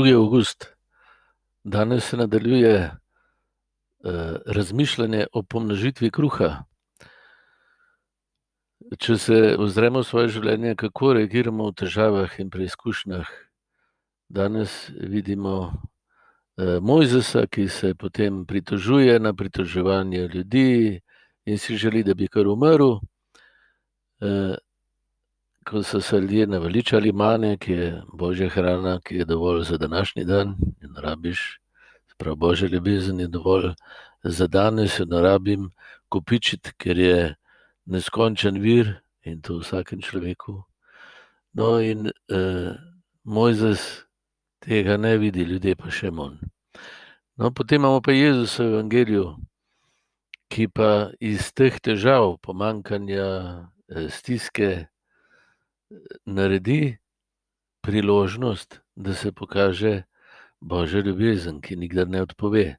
2. august. Danes se nadaljuje uh, razmišljanje o pomnožitvi kruha. Če se ozremo v svoje življenje, kako reagiramo v težavah in preizkušnjah, danes vidimo uh, Mojzesa, ki se potem pritožuje na pritoževanje ljudi in si želi, da bi kar umrl. Uh, ko so se ljudje naveličali mane, ki je božja hrana, ki je dovolj za današnji dan, in rabiš, prav božja ljubezen je dovolj za danes, in rabim kupičiti, ker je neskončen vir in to vsakem človeku. No, in eh, Mojzes tega ne vidi, ljudje pa še manj. No, potem imamo pa Jezus v Evangeliju, ki pa iz teh težav, pomankanja, eh, stiske, naredi priložnost, da se pokaže Božja ljubezen, ki nikdar ne odpove.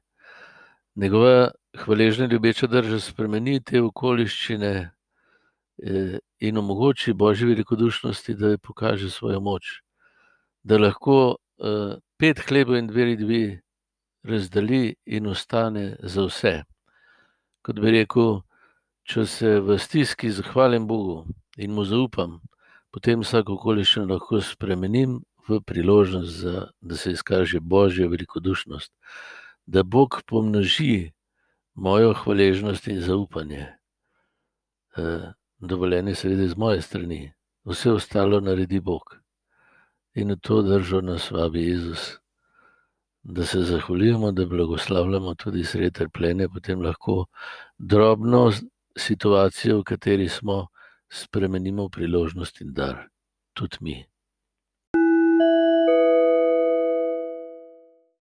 Njegova hvaležna ljubeča drža spremeni te okoliščine eh, in omogoči Božji velikodušnosti, da pokaže svojo moč, da lahko eh, pet hleba in dve redvi razdeli in ostane za vse. Kot bi rekel, če se v stiski zahvalim Bogu in mu zaupam, potem vsako okoliščino lahko spremenim v priložnost, za, da se izkaže božja velikodušnost, da Bog pomnoži mojo hvaležnost in zaupanje. E, dovoljenje, seveda, z moje strani, vse ostalo naredi Bog. In v to držo nas vabi Jezus, da se zahvaljujemo, da blagoslavljamo tudi sred trpljenja, potem lahko drobno situacijo, v kateri smo, spremenimo v priložnost in dar, tudi mi.